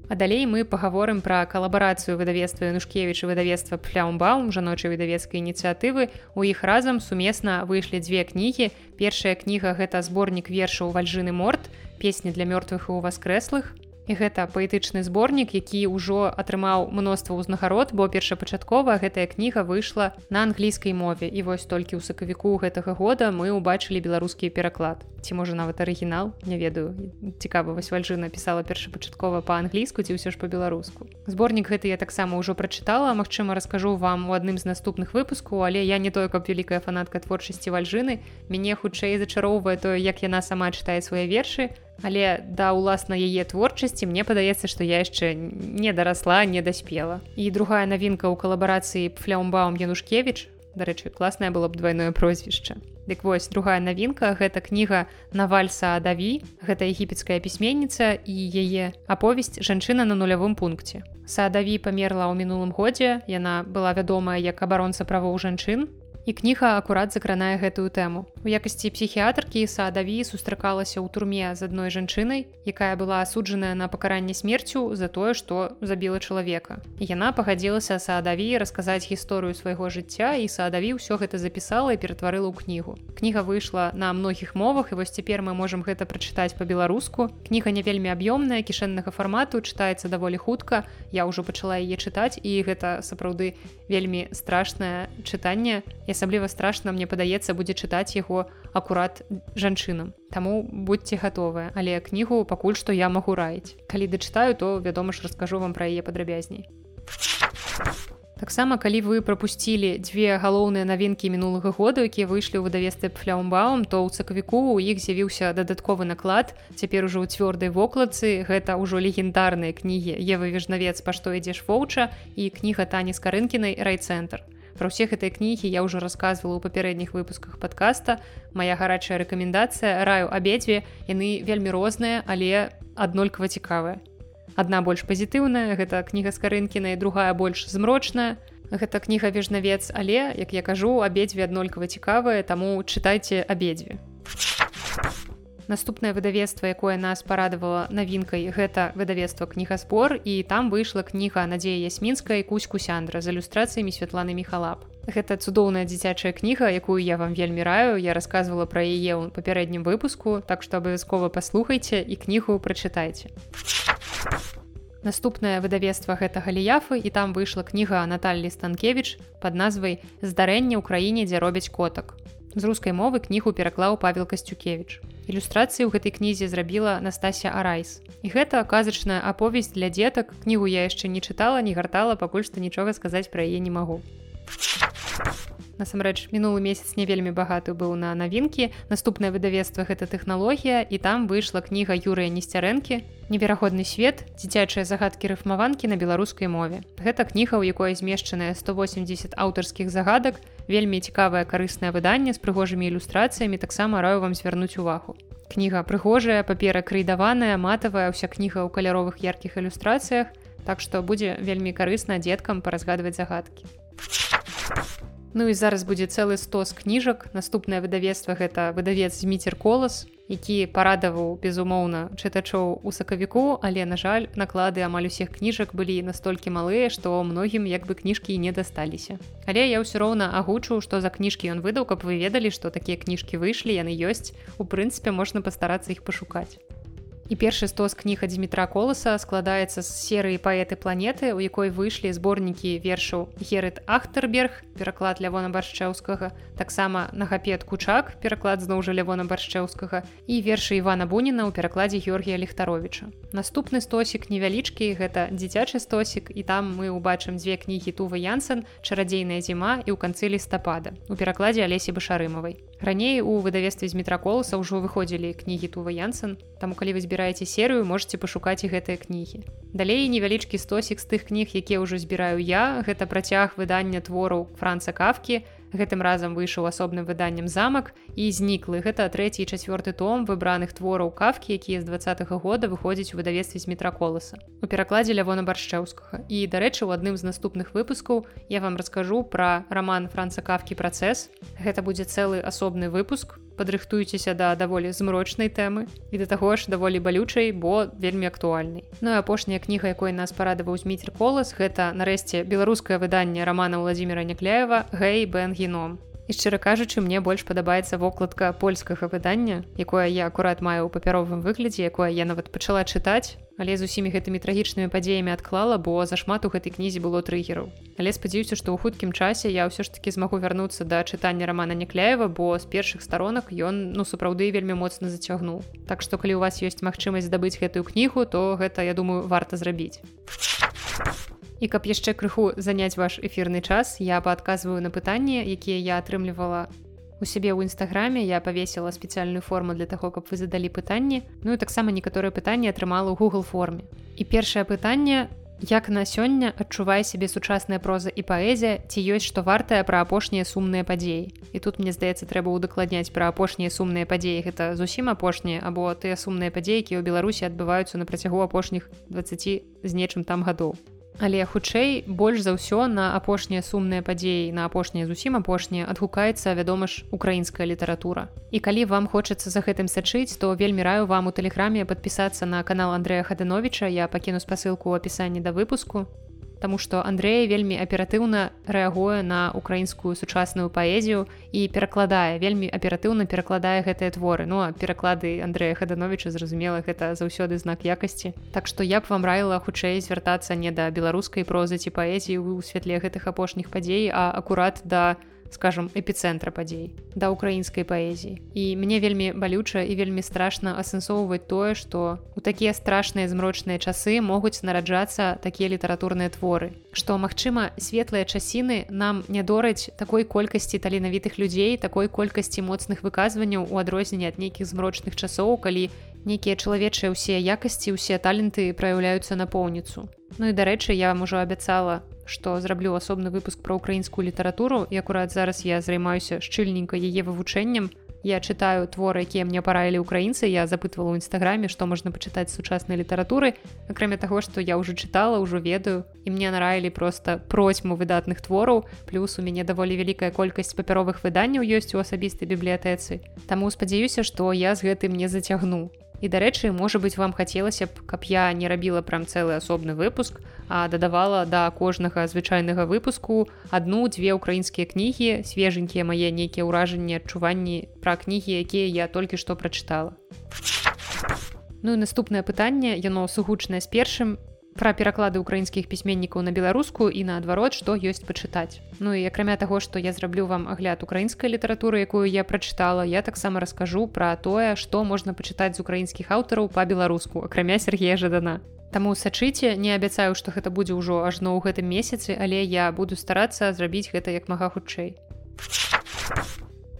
[SPEAKER 1] А далей мы пагаворым пра калабарацыю выдавецтва Янушкевіча выдавецтва пляумбаум жаночай выдавецкай ініцыятывы. У іх разам сумесна выйшлі дзве кнігі. Першая кніга гэта зборнік вершаў вальжыны морт, песні для мёртвых і ў васкрэслых і гэта паэтычны зборнік які ўжо атрымаў мноства ўзнагарод бо першапачаткова гэтая кніга выйшла на англійскай мове. І вось толькі ў сакавіку гэтага года мы ўбачылі беларускі пераклад. Ці можа нават арыгінал? Не ведаю. Цікава вось вальжы напісала першапачаткова па-англійску ці ўсё ж па-беларуску. Зборнік гэты я таксама ўжо прачытала Мачыма раскажу вам у адным з наступных выпускаў але я не той каб вялікая фанатка творчасці вальжыны. Мяне хутчэй зачароўвае тое як яна сама чытае свае вершы Але да ўласна яе творчасці мне падаецца, што я яшчэ не дарасла, не даспела. І другая навінка ў калабарацыі Фляумбаум Янушкевіч, дарэчы, класная было б двойное прозвішча. Дык вось другая навінка гэта кніга Навальса Адаві, гэта егіпецкая пісьменніца і яе аповесць жанчына на нулявым пункце. Саадаві памерла ў мінулым годзе, яна была вядомая як абаронца правоў жанчын, і кніга акурат закранае гэтую тэму. У якасці псіхіятркі Саадаві сустракалася ў турме з адной жанчынай, якая была асуджаная на пакаранне смерцю за тое, што забіла чалавека. І яна пагадзілася Саадаві расказаць гісторыю свайго жыцця і Саадаві ўсё гэта запісала і ператварыла ў кнігу. Кніга выйшла на многіх мовах і вось цяпер мы можам гэта прачытаць па-беларуску. Кніга не вельмі аб'ёмная кішэннага фармату чытаецца даволі хутка. Я ўжо пачала яе чытаць і гэта сапраўды вельмі страшнае чытанне. Я асабліва страшна мне падаецца будзе чытаць яго акурат жанчынам. Таму будьце гатовыя але кнігу пакуль што я магу раіць. Калі дачытаю то вядома ж раскажу вам пра яе падрабязней. Таксама калі вы прапусцілі дзве галоўныя навінкі мінулага года якія выйшлі ў выдавестве фляумбаум то ў цакавіку у іх з'явіўся дадатковы наклад цяпер ужо ў цвёрдай вокладцы. Гэта ўжо легендарныя кнігі Ева вежнавец па што ідзеш воўча? і кніга тані з карынкінай райцэнтр Пра ўсе гэтай кнігі я ўжо рассказывала ў папярэдніх выпусках подкаста. Мая гарачая рэкамендацыя раю абедзве яны вельмі розныя, але аднолькава цікавыя. Адна больш пазітыўная, гэта кніга з карынкіна і другая больш змрочная. Гэта кніга вежнавец, але, як я кажу, абедзве аднолькава цікавыя, таму чытайце абедзве. Наступнае выдавецтва якое нас парадавала навінкай гэта выдавецтва кнігаспор і там выйшла кніга надзея ясмінская кусь кусяндра з ілюстрацыямі святланы міхалап. Гэта цудоўная дзіцячая кніга якую я вам вельмі раю. Я рассказывала пра яе ў папярэднім выпуску так што абавязкова паслухайце і кнігу прачытайце. Наступнае выдавецтва гэта галіяфы і там выйшла кніга Наталлі станкевич под назвай здарэнне ў краіне дзе робяць котак з рускай мовы кнігу пераклаў павел касцюкевич ілюстрацыі ў гэтай кнізе зрабіла Настасія арайс. І гэта казачная аповесць для дзетак. Кнігу я яшчэ не чытала не гартала пакуль што нічога сказаць пра яе не магу. Насамрэч мінулы месяц не вельмі багаты быў на навінкі. Наступнае выдавецтва гэта тэхналогія. І там выйшла кніга юрыя несцярэнкі неверагодны свет. Дзіцячыя загадкі рыфмаванкі на беларускай мове гэта кніга у якой змешчаная 180 аўтарскіх загадак вельмі цікавае карыснае выданне з прыгожымі ілюстрацыямі таксама раю вам звярнуць увагу. Кніга прыгожая папера крыдаваная матавая ўся кніга ў каляровых яркіх ілюстрацыях так што будзе вельмі карысна дзеткам паразгадваць загадкі. Ну і зараз будзе цэлы стос кніжак. Наступнае выдавецтва гэта выдавец зміцер колас які парадаваў безумоўна чытачоў у сакавіку але на жаль наклады амаль усіх кніжак былі настолькі малыя што многім як бы кніжкі не дасталіся. Але я ўсё роўна агучу што за кніжкі ён выдаў каб вы ведалі што такія кніжкі выйшлі яны ёсць. У прынцыпе можна пастарацца іх пашукаць І першы стос кніг ад Дмітра коласа складаецца з серыі паэты планеты, у якой выйшлі зборнікі вершаў Герыт Ахтарберг, пераклад Лявона баршчэўскага, таксама нагапет кучак, пераклад зноў жа Лявона баршчэўскага і вершы Івана Буніна ў перакладзе Георгія Ліхтаровича. Наступны стосік невялічкі гэта дзіцячы стосік і там мы ўбачым дзве кнігі Тува Янсен, чарадзейная зіма і ў канцы лістапада у перакладзе Алесі башарымавай. Раней у выдавестве з метраколаса ўжо выходзілі кнігі Тува Янсен, таму калі вы збіраеце серыю можете пашукаць і гэтыя кнігі. Далей невялічкі стосік з тых кніг якія ўжо збіраю я. Гэта працяг выдання твораў франца кафкі гэтым разам выйшаў асобным выданнем замак і зніклы гэта трэці і чацвёрты том выбраных твораў кафкі якія з двадцатого года выходзіць у выдавестве з метраколаса у перакладзе лявона баршчэўскага. І дарэчы у адным з наступных выпускаў я вам раскажу пра роман франца кафкі працэс гэта будзе цэлы асобны выпуск падрыхтуйцеся да даволі змрочнай тэмы і да таго ж даволі балючай бо вельмі актуальнай. Ну і апошняя кніга якой нас парадаваў зміцер колас гэта нарэшце беларускае выданне рамана владимира някляева гэй бен геном І шчыра кажучы мне больш падабаецца вокладка польскага выдання якое я акурат маю ў папяровым выглядзе якое я нават пачала чытаць але з усімі гэтымі трагічнымі падзеямі адклала бо зашмат у гэтай кнізе было трыгераў але спадзяюся што ў хуткім часе я ўсё ж таки змагу вярнуцца да чытання романа някляева бо з першых старонак ён ну сапраўды вельмі моцна зацягнуў. Так што калі у вас ёсць магчымасць здабыць гэтую кнігу то гэта я думаю варта зрабіць і каб яшчэ крыху заняць ваш эфірны час я паадказваю на пытанні якія я атрымлівала у сябе ў нстаграме я павесіла спецыяльную форму для таго каб вы задалі пытанні. Ну і таксама некаторыя пытанні атрымала ў google форме. І першае пытанне як на сёння адчувае сябе сучасная проза і паэзія ці ёсць што вартая пра апошнія сумныя падзеі? І тут мне здаецца трэба ўдакладняць пра апошнія сумныя падзеі гэта зусім апошнія або тыя сумныя падзеі які ў беларусі адбываюцца на працягу апошніх 20 з нечым там гадоў Але хутчэй больш за ўсё на апошнія сумныя падзеі на апошнія зусім апошнія адгукаецца вядома ж украінская літаратура. І калі вам хочацца за гэтым сачыць, то вельмі раю вам у тэлеграме падпісацца на канал Андрэя Хадановича, я пакіну спасылку ў апісанні да выпуску. Таму што Андрэя вельмі аператыўна рэагуе на украінскую сучасную паэзію і перакладае вельмі аператыўна перакладае гэтыя творы. Ну а пераклады Андрэя хадановича зразумела гэта заўсёды знак якасці. Так што я б вам раіла хутчэй звяртацца не да беларускай прозы ці паэзіі ў святле гэтых апошніх падзей а акурат да скажем эпіцэнтра падзей да украінскай паэзіі і мне вельмі балюча і вельмі страшна асэнсоўваць тое што у такія страшныя змрочныя часы могуць нараджацца такія літаратурныя творы што магчыма светлыя часіны нам не дораць такой колькасці таленавітых людзей такой колькасці моцных выказванняў у адрозненне ад нейкіх змрочных часоў калі нейкія чалавечыя ўсе якасці ўсе таленты праяўляюцца напоўніцу Ну і дарэчы я вам ужо абяцала што зраблю асобны выпуск пра украінскую літаратуру і акурат зараз я займаюся шчыльненька яе вывучэннем. Я чытаю творы якія мне параілі украінцы я запытвала ў нстаграме што можна пачытаць сучаснай літаратуры. Акрамя таго што я ўжо чытала ўжо ведаю і мне нараілі просто процьму выдатных твораў плюс у мяне даволі вялікая колькасць папяровых выданняў ёсць у асабістай бібліятэцы. Таму спадзяюся што я з гэтым не зацягну і дарэчы можа быть вам хацелася б каб я не рабіла прям цэлы асобны выпуск а дадавала да кожнага звычайнага выпуску одну-дзве украінскія кнігі свеженькія мае нейкія ўражанні адчуванні пра кнігі якія я толькі што прачытала Ну і наступнае пытанне яно сугучнае з першым пра пераклады украінскіх пісьменнікаў на беларускую і наадварот што ёсць пачытаць. Ну і акрамя таго што я зраблю вам агляд украінскай літаратуры якую я прачытала я таксама раскажу пра тое што можна пачытаць з украінскіх аўтараў па-беларуску акрамя Сергея жадана. Таму сачыце не абяцаю што гэта будзе ўжо ажно ў гэтым месяцы але я буду старацца зрабіць гэта як мага хутчэй.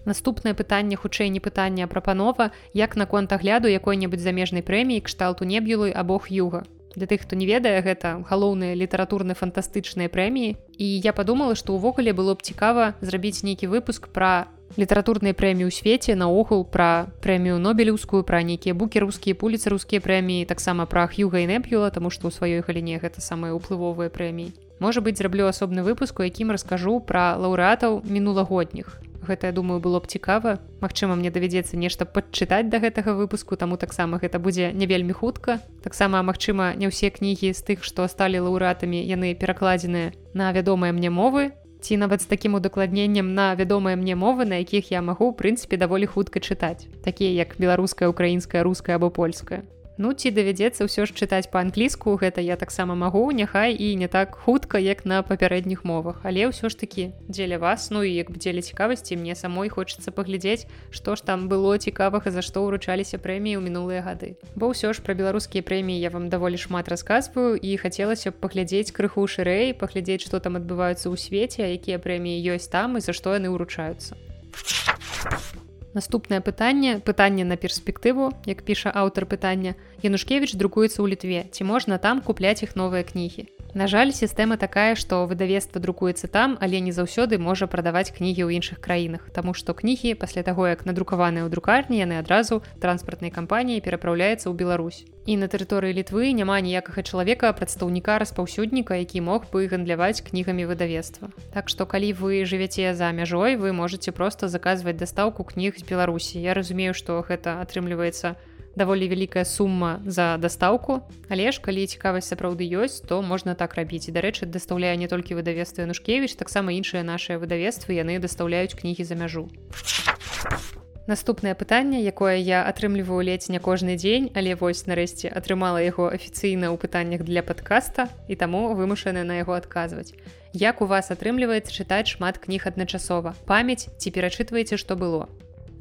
[SPEAKER 1] Наступнае пытанне хутчэй не пытання прапанова як наконт агляду якой-небудзь замежнай прэміі кшталту неб'юлы або х'юга для тых хто не ведае гэта галоўныя літаратурна фантастычныя прэміі. І я подумала што ўвогуле было б цікава зрабіць нейкі выпуск пра літаратурныя прэміі ў свеце наогул пра прэмію нобелеўскую пра нейкія букерускія пуліцарускія прэміі таксама пра х'юга і неп'юла тому што ў сваёй галіне гэта самыя ўплывовыя прэміі. Можа быть зраблю асобны выпуск у якім раскажу пра лаўрэатаў мінулагодніх гэта я думаю было б цікава. Мачыма мне давядзецца нешта падчытаць да гэтага выпуску таму таксама гэта будзе не вельмі хутка. Таксама Мачыма не ўсе кнігі з тых што сталі лаўрэатамі яны перакладзеныя на вядомыя мне мовы ці нават з такім удакладненнем на вядомыя мне мовы на якіх я магу ў прынцыпе даволі хутка чытаць. Такія як беларуская украінская руская або польская Ну ці давядзецца ўсё ж чытаць па-англійску гэта я таксама магу няхай і не так хутка як на папярэдніх мовах. Але ўсё ж такі дзеля вас ну і як дзеля цікавасці мне самой хочацца паглядзець што ж там было цікавага за што ўручаліся прэміі ў мінулыя гады. Бо ўсё ж пра беларускія прэміі я вам даволі шмат расказваю і хацелася б паглядзець крыху шырэй паглядзець што там адбываюцца ў свеце якія прэміі ёсць там і за што яны ўручаюцца. а Наступнае пытанне пытанне на перспектыву як піша аўтар пытання. Янушкевич друкуецца ў літве. Ці можна там купляць іх новыя кнігі На жаль сістэма такая што выдавецтва друкуецца там але не заўсёды можа прадаваць кнігі ў іншых краінах Таму што кнігі пасля таго як надрукаваныя ў друкарні яны адразу транспартнай кампаніі перапраўляецца ў Беларусь. І на тэрыторыі літвы няма ніякага чалавека прадстаўніка распаўсюдніка які мог бы гандляваць кнігамі выдавецтва. Так што калі вы жывяце за мяжой вы можете просто заказваць дастаўку кніг з беларусі. Я разумею што гэта атрымліваецца даволі вялікая сума за дастаўку але ж калі цікавасць сапраўды ёсць то можна так рабіць і дарэчы дастаўляе не толькі выдавецтва нушкевич таксама іншыя нашыя выдавецтвы яны дастаўляюць кнігі за мяжу Наступнае пытанне, якое я атрымліваю ледзь не кожны дзень, але вось нарэшце атрымала яго афіцыйна ў пытаннях для падкаста і таму вымушаны на яго адказваць. Як у вас атрымліваецца чытаць шмат кніг адначасова. памяць ці перачытваеце, што было.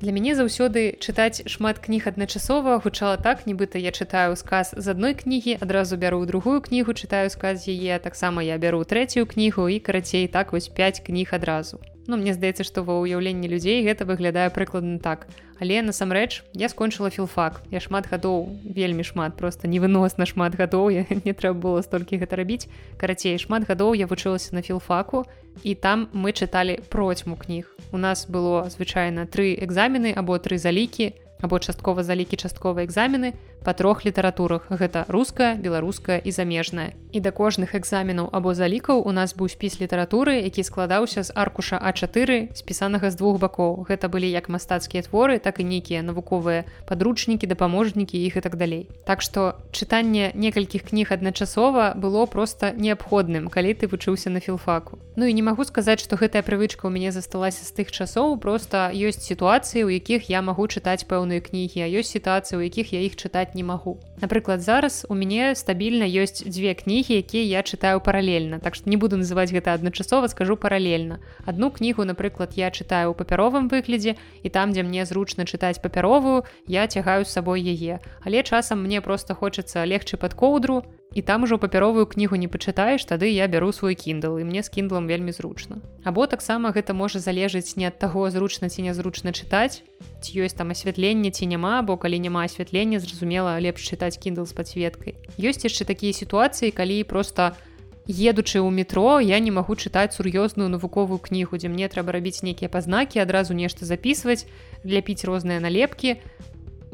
[SPEAKER 1] Для мяне заўсёды чытаць шмат кніг адначасова гучала так, нібыта я чытаю сказ з адной кнігі, адразу бяру другую кнігу, чытаю сказ яе, таксама я бяру трэцюю кнігу і карацей так вось 5 кніг адразу. Ну мне здаецца, што ва ўяўленні людзей гэта выглядае прыкладна так. Але насамрэч я скончыла філфак. Я шмат гадоў вельмі шмат просто невыносна шмат гадоў я не трэба было столькі гэта рабіць. Карацей шмат гадоў я вучылася на філфаку і там мы чыталі процьму кніг. У нас было звычайна тры экзамены або тры залікі, або часткова залікі частковыя экзамены, па трох літаратурах. Гэта руская беларуская і замежная. І да кожных экзаменаў або залікаў у нас быў спіс літаратуры які складаўся з аркуша а4 спісанага з двух бакоў. Гэта былі як мастацкія творы так і нейкія навуковыя падручнікі дапаможнікі іх і так далей. Так што чытанне некалькіх кніг адначасова было просто неабходным калі ты вучыўся на філфаку. Ну і не магу сказаць што гэтая прывычка ў мяне засталася з тых часоў просто ёсць сітуацыі у якіх я магу чытаць пэўныя кнігі а ёсць сітуацыі у якіх я іх чытаць не магу. Напрыклад, зараз у мяне стабільна ёсць дзве кнігі, якія я чытаю паралельна. Так што не буду называць гэта адначасова, скажу паралельна. Адну кнігу, напрыклад, я чытаю ў папяровым выглядзе і там, дзе мне зручна чытаць папяровую, я цягаю з сабой яе. Але часам мне проста хочацца легчы пад коўдру, і там ужо папяровую кнігу не пачытаеш тады я бяру свой кіндл і мне з кіндлам вельмі зручна. Або таксама гэта можа залежыць не ад таго зручна ці нязручна чытаць ці ёсць там асвятленне ці няма бо калі няма асвятлення зразумела лепш чытаць кіндл з падсветкай. Ёсць яшчэ такія сітуацыі калі просто едучы ў метро я не магу чытаць сур'ёзную навуковую кнігу дзе мне трэба рабіць нейкія пазнакі адразу нешта записываць ляпіць розныя налепкі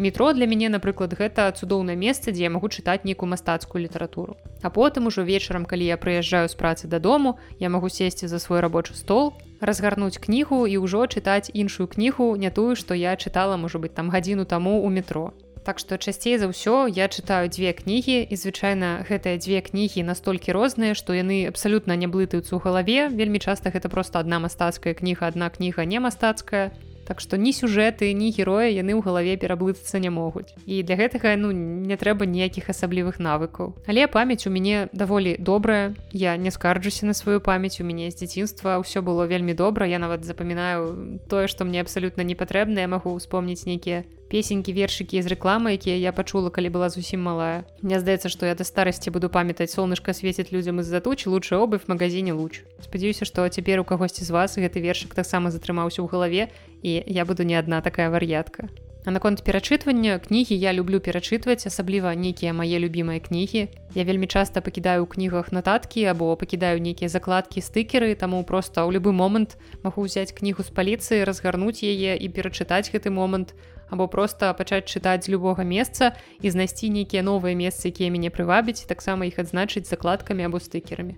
[SPEAKER 1] метро для мяне напрыклад гэта цудоўнае месца дзе я магу чытаць нейкую мастацкую літаратуру. А потым ужо вечарам калі я прыязджаю з працы дадому я магу сесці за свой рабочы стол разгарнуць кнігу і ўжо чытаць іншую кнігу не тую што я чытала можа быть там гадзіну таму у метро. Так што часцей за ўсё я чытаю дзве кнігі і звычайна гэтыя дзве кнігі настолькі розныя што яны абсалютна не блытаюцца ў галаве. Вельмі часта гэта просто адна мастацкая кніга адна кніга не мастацкая Так што ні сюжэты ні героя яны ў галаве пераблытацца не могуць. І для гэтага ну не трэба ніякіх асаблівых навыкаў. Але памяць у мяне даволі добрая. Я не скарджуся на сваю памяць у мяне з дзяцінства ўсё было вельмі добра. Я нават запамінаю тое што мне абсалютна не патрэбна я магу успомніць нейкія песенькі вершыкі з рэкламы якія я пачула калі была зусім малая. Мне здаецца што я да старасці буду памятаць солнышко свеціць людзям з-за туч лучше обы в магазине луч спадзяюся што цяпер у кагосьці з вас гэты вершык таксама затрымаўся ў галаве і я буду не адна такая вар'ятка А наконт перачытвання кнігі я люблю перачытваць асабліва нейкія мае любімыя кнігі я вельмі часта пакідаю ў кнігах нататкі або пакідаю нейкія закладкі стыкеры таму просто ў любы момант магу ўзяць кнігу з паліцыі разгарнуць яе і перачытаць гэты момант або просто пачаць чытаць з любога месца і знайсці нейкія новыя месцы якія мяне прывабіць таксама іх адзначыць закладкамі або стыкерамі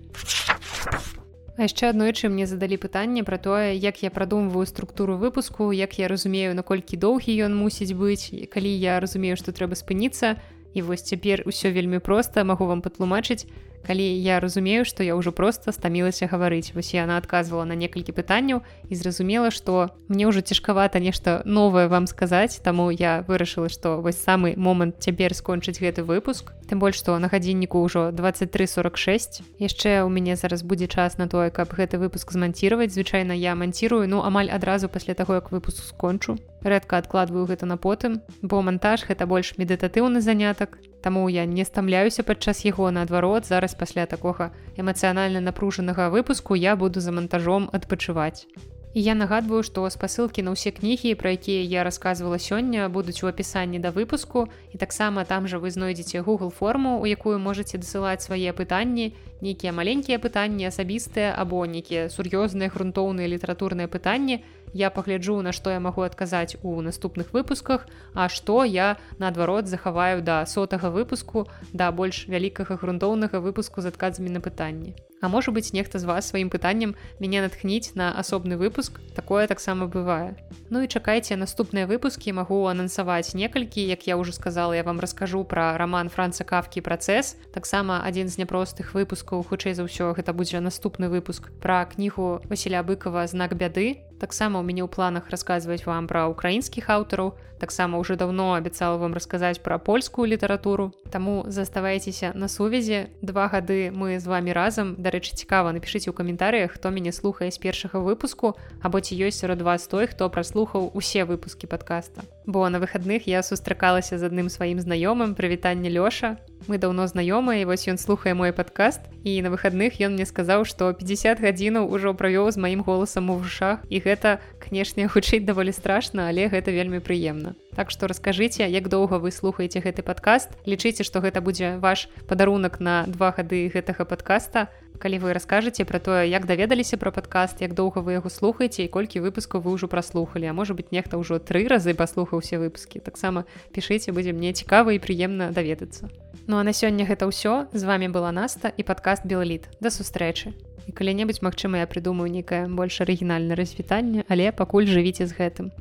[SPEAKER 1] А яшчэ аднойчы мне задалі пытанне пра тое як я прадумваю структуру выпуску як я разумею наколькі доўгі ён мусіць быць калі я разумею што трэба спыніцца. І вось цяпер усё вельмі проста магу вам патлумачыць калі я разумею што я ўжо просто стамілася гаварыць. Вось яна адказвала на некалькі пытанняў і зразумела што мне ўжо цяжкавата нешта новае вам сказаць таму я вырашыла што вось самы момант цяпер скончыць гэты выпуск. Тым больш што на гадзінніку ўжо 2346 яшчэ ў мяне зараз будзе час на тое каб гэты выпуск зманціраваць звычайна я манцірую ну амаль адразу пасля таго як выпуск скончу. Рэдка адкладваю гэта на потым бо монтаж гэта больш медытатыўны занятак Таму я не стамляюся падчас яго наадварот зараз пасля такога эмацыянальна напружанага выпуску я буду за монтажом адпачываць. І я нагадваю, што спасылкі на ўсе кнігі, пра якія я рассказывала сёння будуць у апісанні да выпуску і таксама там жа вы знойдзеце Google форму, у якую можете дасылаць свае пытанні, нейкія маленькія пытанні асабістыя або нейкія сур'ёзныя грунтоўныя літаратурныя пытанні, я пагляджу на што я магу адказаць у наступных выпусках а што я наадварот захаваю да сотага выпуску да больш вялікага грунтоўнага выпуску з адказамі на пытанні. А можа быць нехта з вас сваім пытанням мяне натхніць на асобны выпуск такое таксама бывае. Ну і чакайце наступныя выпускі магу анансаваць некалькі як я уже сказала я вам раскажу пра роман франца кавкі працэс таксама адзін з няпростых выпускаў хутчэй за ўсё гэта будзе наступны выпуск пра кнігу Васіля быкова знак бяды таксама у мяне ў планах расказваць вам пра украінскіх аўтараў таксама уже давно абяцала вам расказаць пра польскую літаратуру. Таму заставайцеся на сувязі. Два гады мы з вами разам. Дарэчы цікава напишитеце ў каментарыях хто мяне слухае з першага выпуску або ці ёсць сярод вас той хто праслухаў усе выпуски подкаста бо на выходных я сустракалася з адным сваім знаёмым прывітанне лёша. Мы даўно знаёмыя вось ён слухае мой падкаст. І на выходных ён мне сказаў што 50 гадзінаў ужо правёў з маім голасам у вушах. І гэта канешне гучыць даволі страшна але гэта вельмі прыемна. Так што раскажыце як доўга вы слухаеце гэты падкаст. Лічыце што гэта будзе ваш падарунак на два гады гэтага падкаста калі вы раскажаце пра тое як даведаліся пра падкаст як доўга вы яго слухаеце і колькі выпускаў вы ўжо праслухалі. А можа быть нехта ўжо тры разы паслухаў усе выпускі. Таксама пішыце будзе мне цікава і прыемна даведацца. Ну а на сёння гэта ўсё. З вами была наста і падкаст белліт да сустрэчы. І калі-небудзь магчыма я прыдумаю нейкае больш арыгінальнае развітанне але пакуль жывіце з гэтым